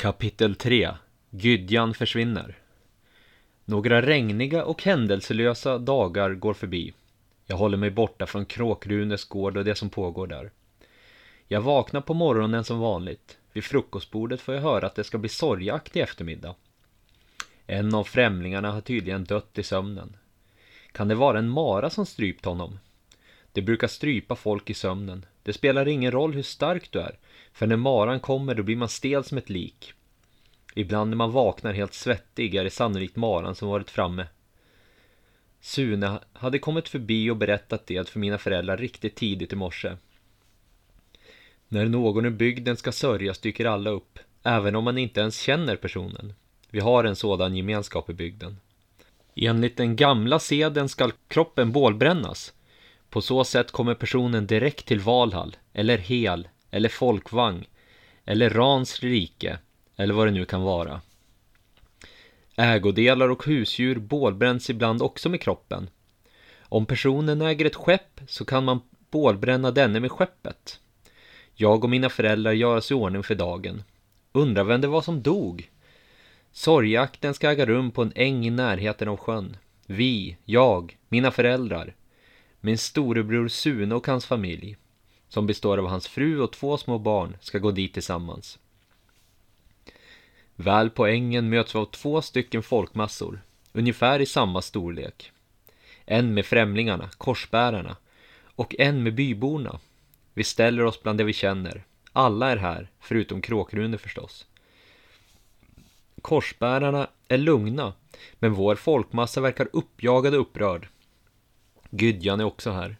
Kapitel 3 Gydjan försvinner Några regniga och händelselösa dagar går förbi. Jag håller mig borta från Kråkrunes gård och det som pågår där. Jag vaknar på morgonen som vanligt. Vid frukostbordet får jag höra att det ska bli sorgjakt i eftermiddag. En av främlingarna har tydligen dött i sömnen. Kan det vara en mara som strypt honom? Det brukar strypa folk i sömnen. Det spelar ingen roll hur stark du är, för när maran kommer då blir man stel som ett lik. Ibland när man vaknar helt svettig är det sannolikt maran som varit framme. Sune hade kommit förbi och berättat det för mina föräldrar riktigt tidigt i morse. När någon i bygden ska sörjas dyker alla upp, även om man inte ens känner personen. Vi har en sådan gemenskap i bygden. Enligt den gamla seden skall kroppen bålbrännas. På så sätt kommer personen direkt till Valhall, eller Hel, eller folkvagn, eller Rans rike, eller vad det nu kan vara. Ägodelar och husdjur bålbränns ibland också med kroppen. Om personen äger ett skepp så kan man bålbränna denne med skeppet. Jag och mina föräldrar gör oss i ordning för dagen. Undrar vem det var som dog? Sorgeakten ska äga rum på en äng i närheten av sjön. Vi, jag, mina föräldrar, min storebror Sune och hans familj, som består av hans fru och två små barn, ska gå dit tillsammans. Väl på ängen möts vi av två stycken folkmassor, ungefär i samma storlek. En med främlingarna, korsbärarna, och en med byborna. Vi ställer oss bland det vi känner. Alla är här, förutom Kråkrune förstås. Korsbärarna är lugna, men vår folkmassa verkar uppjagad och upprörd. Gydjan är också här.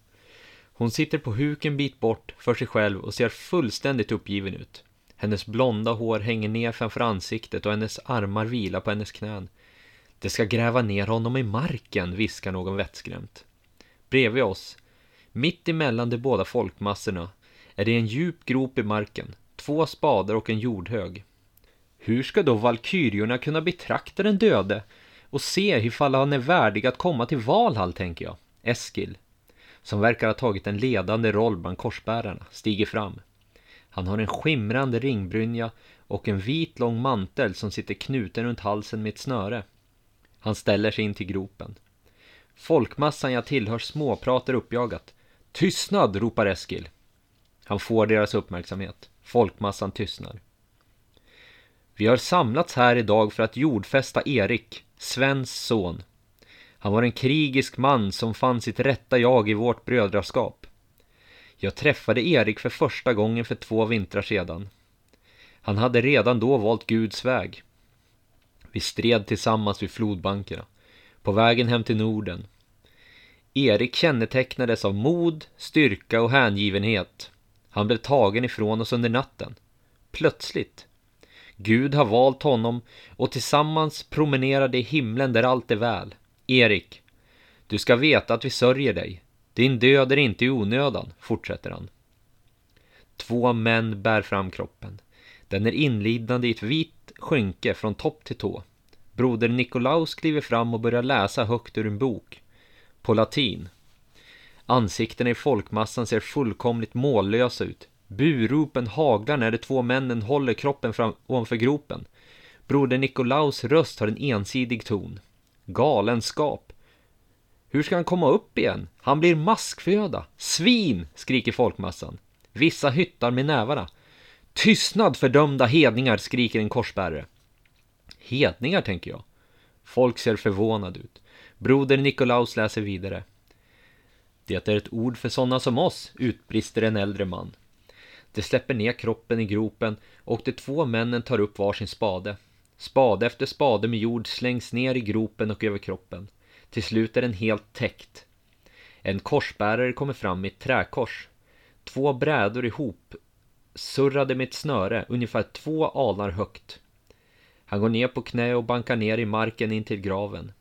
Hon sitter på huk en bit bort för sig själv och ser fullständigt uppgiven ut. Hennes blonda hår hänger ner framför ansiktet och hennes armar vilar på hennes knän. Det ska gräva ner honom i marken, viskar någon vettskrämt. Bredvid oss, mitt emellan de båda folkmassorna, är det en djup grop i marken, två spadar och en jordhög. Hur ska då valkyriorna kunna betrakta den döde och se ifall han är värdig att komma till Valhall, tänker jag. Eskil, som verkar ha tagit en ledande roll bland korsbärarna, stiger fram. Han har en skimrande ringbrynja och en vit lång mantel som sitter knuten runt halsen med ett snöre. Han ställer sig in till gropen. Folkmassan jag tillhör småpratar uppjagat. Tystnad! ropar Eskil. Han får deras uppmärksamhet. Folkmassan tystnar. Vi har samlats här idag för att jordfästa Erik, Svens son. Han var en krigisk man som fann sitt rätta jag i vårt brödraskap. Jag träffade Erik för första gången för två vintrar sedan. Han hade redan då valt Guds väg. Vi stred tillsammans vid flodbankerna, på vägen hem till Norden. Erik kännetecknades av mod, styrka och hängivenhet. Han blev tagen ifrån oss under natten. Plötsligt. Gud har valt honom och tillsammans promenerade i himlen där allt är väl. Erik, du ska veta att vi sörjer dig. Din död är inte i onödan, fortsätter han. Två män bär fram kroppen. Den är inlidande i ett vitt skynke från topp till tå. Broder Nikolaus kliver fram och börjar läsa högt ur en bok. På latin. Ansiktena i folkmassan ser fullkomligt mållösa ut. Buropen haglar när de två männen håller kroppen fram ovanför gropen. Broder Nikolaus röst har en ensidig ton. Galenskap. Hur ska han komma upp igen? Han blir maskföda. Svin! skriker folkmassan. Vissa hyttar med nävarna. Tystnad fördömda hedningar, skriker en korsbärare. Hedningar, tänker jag. Folk ser förvånad ut. Broder Nikolaus läser vidare. Det är ett ord för sådana som oss, utbrister en äldre man. De släpper ner kroppen i gropen och de två männen tar upp varsin spade. Spade efter spade med jord slängs ner i gropen och över kroppen. Till slut är den helt täckt. En korsbärare kommer fram med ett träkors. Två brädor ihop, surrade med ett snöre, ungefär två alar högt. Han går ner på knä och bankar ner i marken in till graven,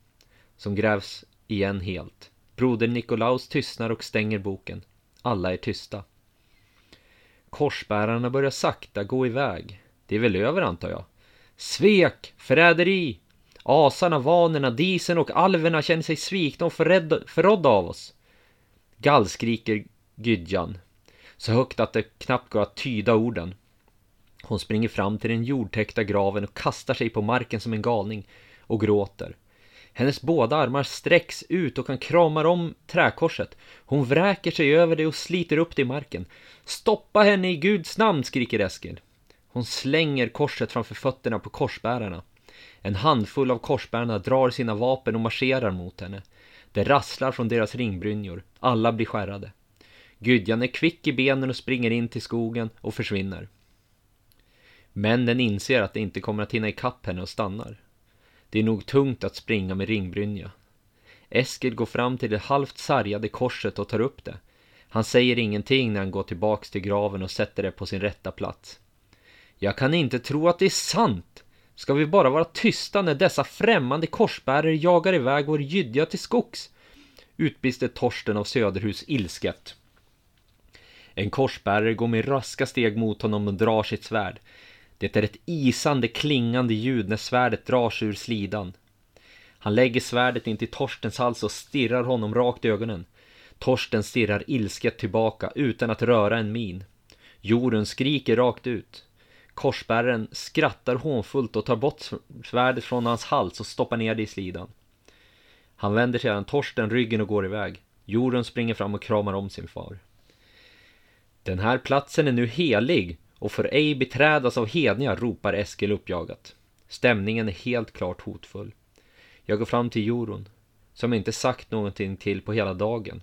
som grävs igen helt. Broder Nikolaus tystnar och stänger boken. Alla är tysta. Korsbärarna börjar sakta gå iväg. Det är väl över antar jag. Svek! Förräderi! Asarna, vanerna, disen och alverna känner sig svikna och förrådda av oss. Gallskriker Gydjan. Så högt att det knappt går att tyda orden. Hon springer fram till den jordtäckta graven och kastar sig på marken som en galning och gråter. Hennes båda armar sträcks ut och han kramar om träkorset. Hon vräker sig över det och sliter upp det i marken. Stoppa henne i Guds namn, skriker Eskil. Hon slänger korset framför fötterna på korsbärarna. En handfull av korsbärarna drar sina vapen och marscherar mot henne. Det rasslar från deras ringbrynjor. Alla blir skärrade. Gudjan är kvick i benen och springer in till skogen och försvinner. Männen inser att de inte kommer att hinna ikapp henne och stannar. Det är nog tungt att springa med ringbrynja. Eskil går fram till det halvt sargade korset och tar upp det. Han säger ingenting när han går tillbaks till graven och sätter det på sin rätta plats. Jag kan inte tro att det är sant! Ska vi bara vara tysta när dessa främmande korsbärare jagar iväg vår gydja till skogs? Utbrister Torsten av Söderhus ilsket. En korsbärare går med raska steg mot honom och drar sitt svärd. Det är ett isande klingande ljud när svärdet drar sig ur slidan. Han lägger svärdet in till Torstens hals och stirrar honom rakt i ögonen. Torsten stirrar ilsket tillbaka utan att röra en min. Jorden skriker rakt ut. Korsbäraren skrattar hånfullt och tar bort svärdet från hans hals och stoppar ner det i slidan. Han vänder sedan Torsten ryggen och går iväg. Jorden springer fram och kramar om sin far. Den här platsen är nu helig och får ej beträdas av hedningar, ropar Eskil uppjagat. Stämningen är helt klart hotfull. Jag går fram till Jorun, som inte sagt någonting till på hela dagen.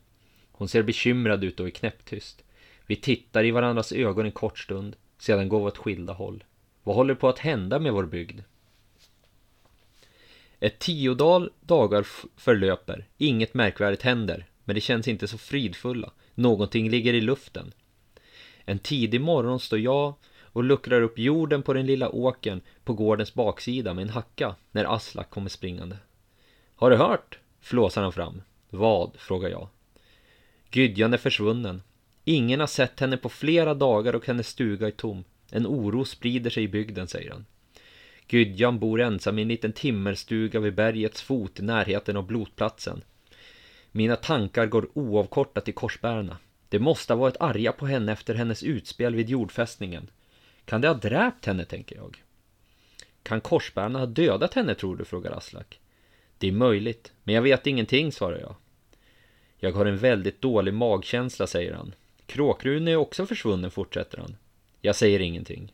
Hon ser bekymrad ut och är knäpptyst. Vi tittar i varandras ögon en kort stund, sedan går vi åt skilda håll. Vad håller på att hända med vår bygd? Ett tiodal dagar förlöper, inget märkvärdigt händer, men det känns inte så fridfulla. Någonting ligger i luften. En tidig morgon står jag och luckrar upp jorden på den lilla åken på gårdens baksida med en hacka när Aslak kommer springande. Har du hört? flåsar han fram. Vad? frågar jag. Gydjan är försvunnen. Ingen har sett henne på flera dagar och hennes stuga är tom. En oro sprider sig i bygden, säger han. Gydjan bor ensam i en liten timmerstuga vid bergets fot i närheten av blotplatsen. Mina tankar går oavkortat till korsbärarna. Det måste ha varit arga på henne efter hennes utspel vid jordfästningen. Kan det ha dräpt henne, tänker jag. Kan korsbärarna ha dödat henne, tror du? frågar Aslak. Det är möjligt, men jag vet ingenting, svarar jag. Jag har en väldigt dålig magkänsla, säger han. Kråkrune är också försvunnen, fortsätter han. Jag säger ingenting.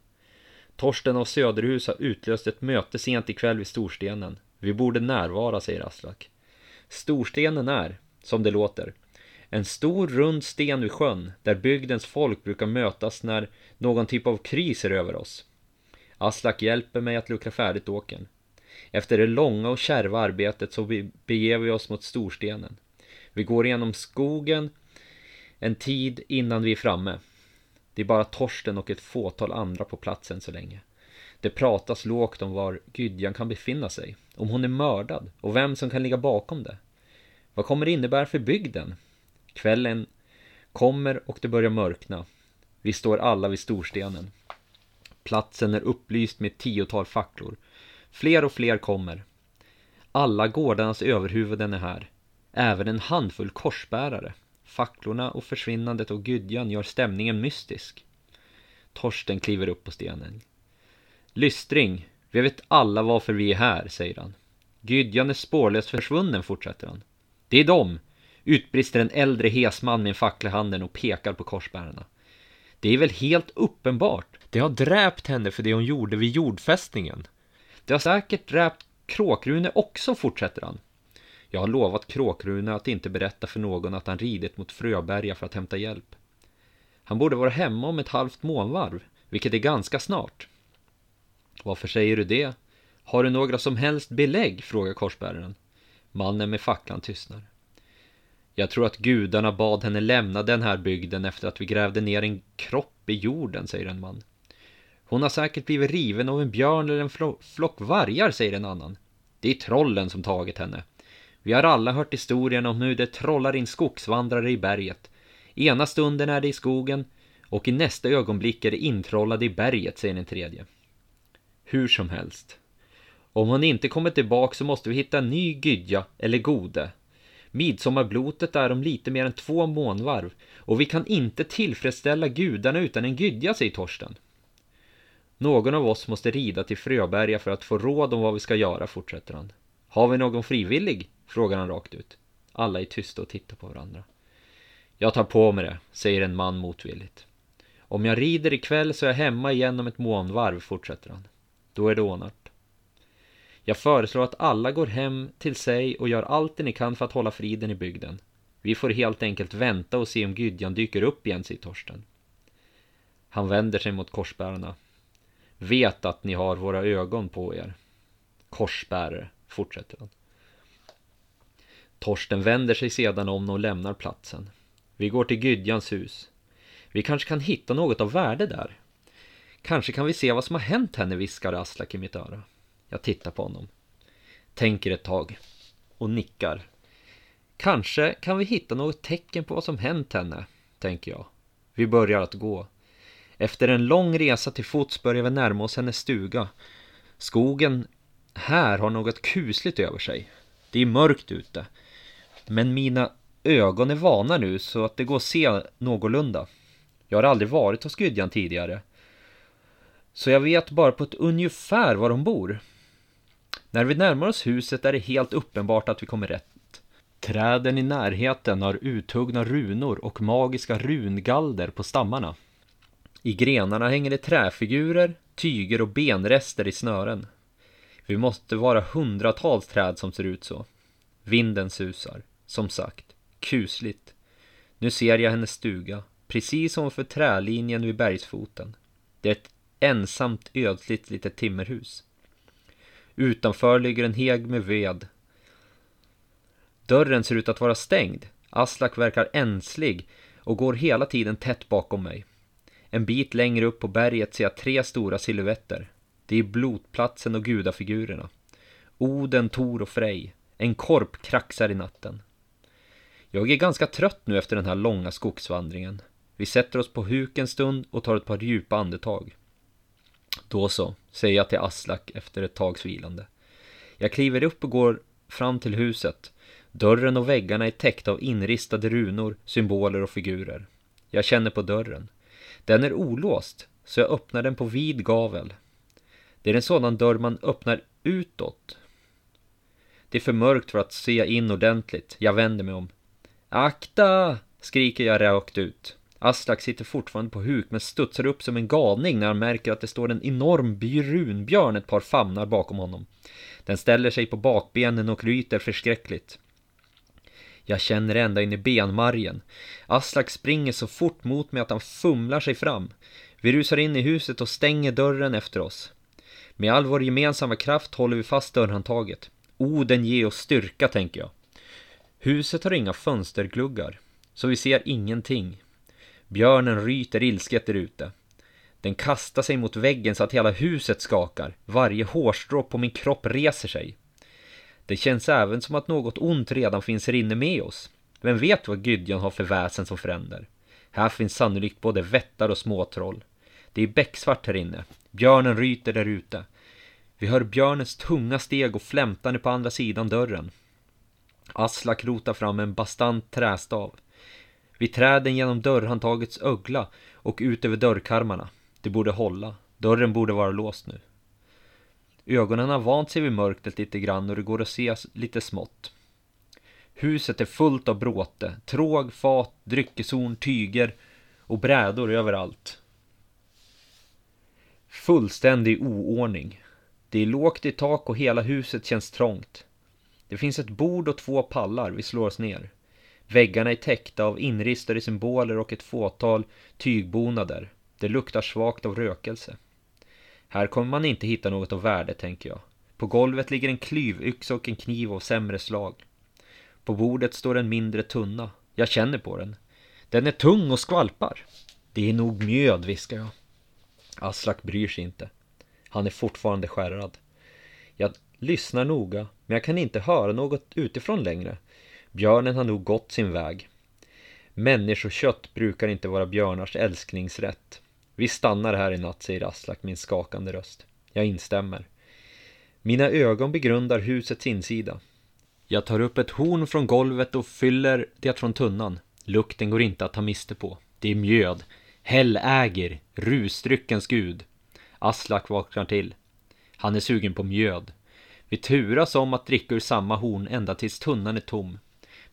Torsten av Söderhus har utlöst ett möte sent ikväll vid Storstenen. Vi borde närvara, säger Aslak. Storstenen är, som det låter, en stor rund sten vid sjön där bygdens folk brukar mötas när någon typ av kris är över oss. Aslak hjälper mig att luckra färdigt åken. Efter det långa och kärva arbetet så beger vi oss mot storstenen. Vi går igenom skogen en tid innan vi är framme. Det är bara Torsten och ett fåtal andra på platsen så länge. Det pratas lågt om var Gydjan kan befinna sig, om hon är mördad och vem som kan ligga bakom det. Vad kommer det innebära för bygden? Kvällen kommer och det börjar mörkna. Vi står alla vid storstenen. Platsen är upplyst med ett tiotal facklor. Fler och fler kommer. Alla gårdarnas överhuvuden är här. Även en handfull korsbärare. Facklorna och försvinnandet av Gudjan gör stämningen mystisk. Torsten kliver upp på stenen. Lystring, vi vet alla varför vi är här, säger han. Gudjan är spårlöst försvunnen, fortsätter han. Det är dem, utbrister en äldre hesman med en fackla i handen och pekar på korsbärarna. Det är väl helt uppenbart. Det har dräpt henne för det hon gjorde vid jordfästningen. Det har säkert dräpt Kråkrune också, fortsätter han. Jag har lovat Kråkrune att inte berätta för någon att han ridit mot Fröberga för att hämta hjälp. Han borde vara hemma om ett halvt månvarv, vilket är ganska snart. Varför säger du det? Har du några som helst belägg? frågar korsbäraren. Mannen med facklan tystnar. Jag tror att gudarna bad henne lämna den här bygden efter att vi grävde ner en kropp i jorden, säger en man. Hon har säkert blivit riven av en björn eller en flock vargar, säger en annan. Det är trollen som tagit henne. Vi har alla hört historien om hur det trollar in skogsvandrare i berget. Ena stunden är det i skogen och i nästa ögonblick är det introllade i berget, säger en tredje. Hur som helst. Om hon inte kommer tillbaka så måste vi hitta en ny Gydja eller Gode. Midsommarblotet är om lite mer än två månvarv och vi kan inte tillfredsställa gudarna utan en Gydja, säger Torsten. Någon av oss måste rida till Fröberga för att få råd om vad vi ska göra, fortsätter han. Har vi någon frivillig? Frågar han rakt ut. Alla är tysta och tittar på varandra. Jag tar på mig det, säger en man motvilligt. Om jag rider ikväll så är jag hemma igen om ett månvarv, fortsätter han. Då är det ordnat. Jag föreslår att alla går hem till sig och gör allt det ni kan för att hålla friden i bygden. Vi får helt enkelt vänta och se om Gydjan dyker upp igen, säger Torsten. Han vänder sig mot korsbärarna. Vet att ni har våra ögon på er. Korsbärare, fortsätter han. Torsten vänder sig sedan om och lämnar platsen. Vi går till Gydjans hus. Vi kanske kan hitta något av värde där. Kanske kan vi se vad som har hänt henne, viskar Aslak i mitt öra. Jag tittar på honom. Tänker ett tag. Och nickar. Kanske kan vi hitta något tecken på vad som hänt henne, tänker jag. Vi börjar att gå. Efter en lång resa till fots börjar vi närma oss hennes stuga. Skogen här har något kusligt över sig. Det är mörkt ute. Men mina ögon är vana nu så att det går att se någorlunda. Jag har aldrig varit hos Gudjan tidigare. Så jag vet bara på ett ungefär var de bor. När vi närmar oss huset är det helt uppenbart att vi kommer rätt. Träden i närheten har uthuggna runor och magiska rungalder på stammarna. I grenarna hänger det träfigurer, tyger och benrester i snören. Vi måste vara hundratals träd som ser ut så. Vinden susar. Som sagt, kusligt. Nu ser jag hennes stuga, precis som för trälinjen vid bergsfoten. Det är ett ensamt ödsligt litet timmerhus. Utanför ligger en heg med ved. Dörren ser ut att vara stängd. Aslak verkar änslig och går hela tiden tätt bakom mig. En bit längre upp på berget ser jag tre stora silhuetter. Det är blotplatsen och gudafigurerna. Oden, Tor och Frej. En korp kraxar i natten. Jag är ganska trött nu efter den här långa skogsvandringen. Vi sätter oss på huk en stund och tar ett par djupa andetag. Då så, säger jag till Aslak efter ett tags vilande. Jag kliver upp och går fram till huset. Dörren och väggarna är täckta av inristade runor, symboler och figurer. Jag känner på dörren. Den är olåst, så jag öppnar den på vid gavel. Det är en sådan dörr man öppnar utåt. Det är för mörkt för att se in ordentligt. Jag vänder mig om. Akta! skriker jag rakt ut. Aslak sitter fortfarande på huk men studsar upp som en galning när han märker att det står en enorm brunbjörn ett par famnar bakom honom. Den ställer sig på bakbenen och ryter förskräckligt. Jag känner ända in i benmargen. Aslak springer så fort mot mig att han fumlar sig fram. Vi rusar in i huset och stänger dörren efter oss. Med all vår gemensamma kraft håller vi fast dörrhandtaget. Oden ger oss styrka, tänker jag. Huset har inga fönstergluggar, så vi ser ingenting. Björnen ryter ilsket därute. Den kastar sig mot väggen så att hela huset skakar. Varje hårstrå på min kropp reser sig. Det känns även som att något ont redan finns här inne med oss. Vem vet vad Gydjan har för väsen som förändrar? Här finns sannolikt både vättar och småtroll. Det är becksvart här inne. Björnen ryter där ute. Vi hör björnens tunga steg och flämtande på andra sidan dörren. Aslak rotar fram en bastant trästav. Vi träden genom dörrhandtagets ögla och ut över dörrkarmarna. Det borde hålla. Dörren borde vara låst nu. Ögonen har vant sig vid mörkret lite grann och det går att se lite smått. Huset är fullt av bråte, tråg, fat, dryckeshorn, tyger och brädor överallt. Fullständig oordning. Det är lågt i tak och hela huset känns trångt. Det finns ett bord och två pallar, vi slår oss ner. Väggarna är täckta av inristade symboler och ett fåtal tygbonader. Det luktar svagt av rökelse. Här kommer man inte hitta något av värde, tänker jag. På golvet ligger en klyvyxa och en kniv av sämre slag. På bordet står en mindre tunna. Jag känner på den. Den är tung och skvalpar. Det är nog mjöd, viskar jag. Aslak bryr sig inte. Han är fortfarande skärrad. Jag lyssnar noga, men jag kan inte höra något utifrån längre. Björnen har nog gått sin väg. Människokött brukar inte vara björnars älsklingsrätt. Vi stannar här i natt, säger Aslak med en skakande röst. Jag instämmer. Mina ögon begrundar husets insida. Jag tar upp ett horn från golvet och fyller det från tunnan. Lukten går inte att ta miste på. Det är mjöd. Helläger, rusdryckens gud. Aslak vaknar till. Han är sugen på mjöd. Vi turas om att dricka ur samma horn ända tills tunnan är tom.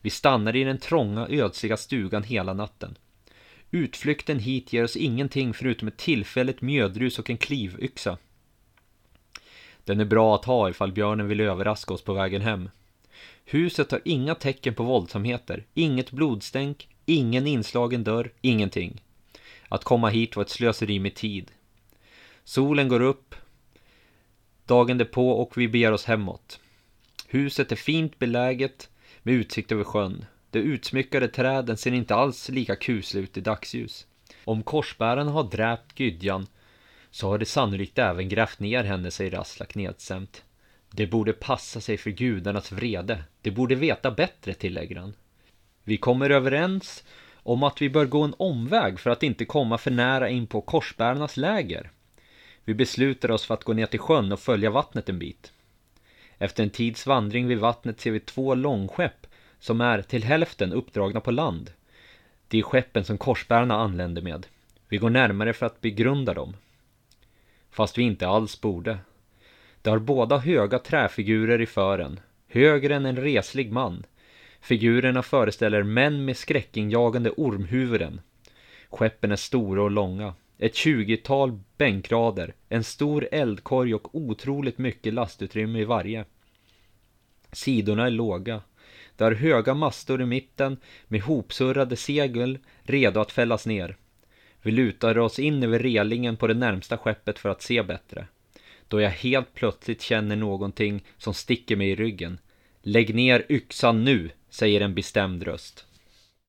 Vi stannar i den trånga, ödsliga stugan hela natten. Utflykten hit ger oss ingenting förutom ett tillfälligt mjödrus och en klivyxa. Den är bra att ha ifall björnen vill överraska oss på vägen hem. Huset har inga tecken på våldsamheter, inget blodstänk, ingen inslagen dörr, ingenting. Att komma hit var ett slöseri med tid. Solen går upp dagen därpå och vi beger oss hemåt. Huset är fint beläget med utsikt över sjön. De utsmyckade träden ser inte alls lika kusliga ut i dagsljus. Om korsbärarna har dräpt Gydjan så har de sannolikt även grävt ner henne, säger Aslak nedsämt. Det borde passa sig för gudarnas vrede. Det borde veta bättre, tillägger han. Vi kommer överens om att vi bör gå en omväg för att inte komma för nära in på korsbärarnas läger. Vi beslutar oss för att gå ner till sjön och följa vattnet en bit. Efter en tids vandring vid vattnet ser vi två långskepp som är till hälften uppdragna på land. Det är skeppen som korsbärarna anländer med. Vi går närmare för att begrunda dem. Fast vi inte alls borde. De har båda höga träfigurer i fören, högre än en reslig man. Figurerna föreställer män med skräckinjagande ormhuvuden. Skeppen är stora och långa. Ett tjugotal bänkrader, en stor eldkorg och otroligt mycket lastutrymme i varje. Sidorna är låga. Det har höga mastor i mitten med hopsurrade segel redo att fällas ner. Vi lutar oss in över relingen på det närmsta skeppet för att se bättre. Då jag helt plötsligt känner någonting som sticker mig i ryggen. Lägg ner yxan nu, säger en bestämd röst.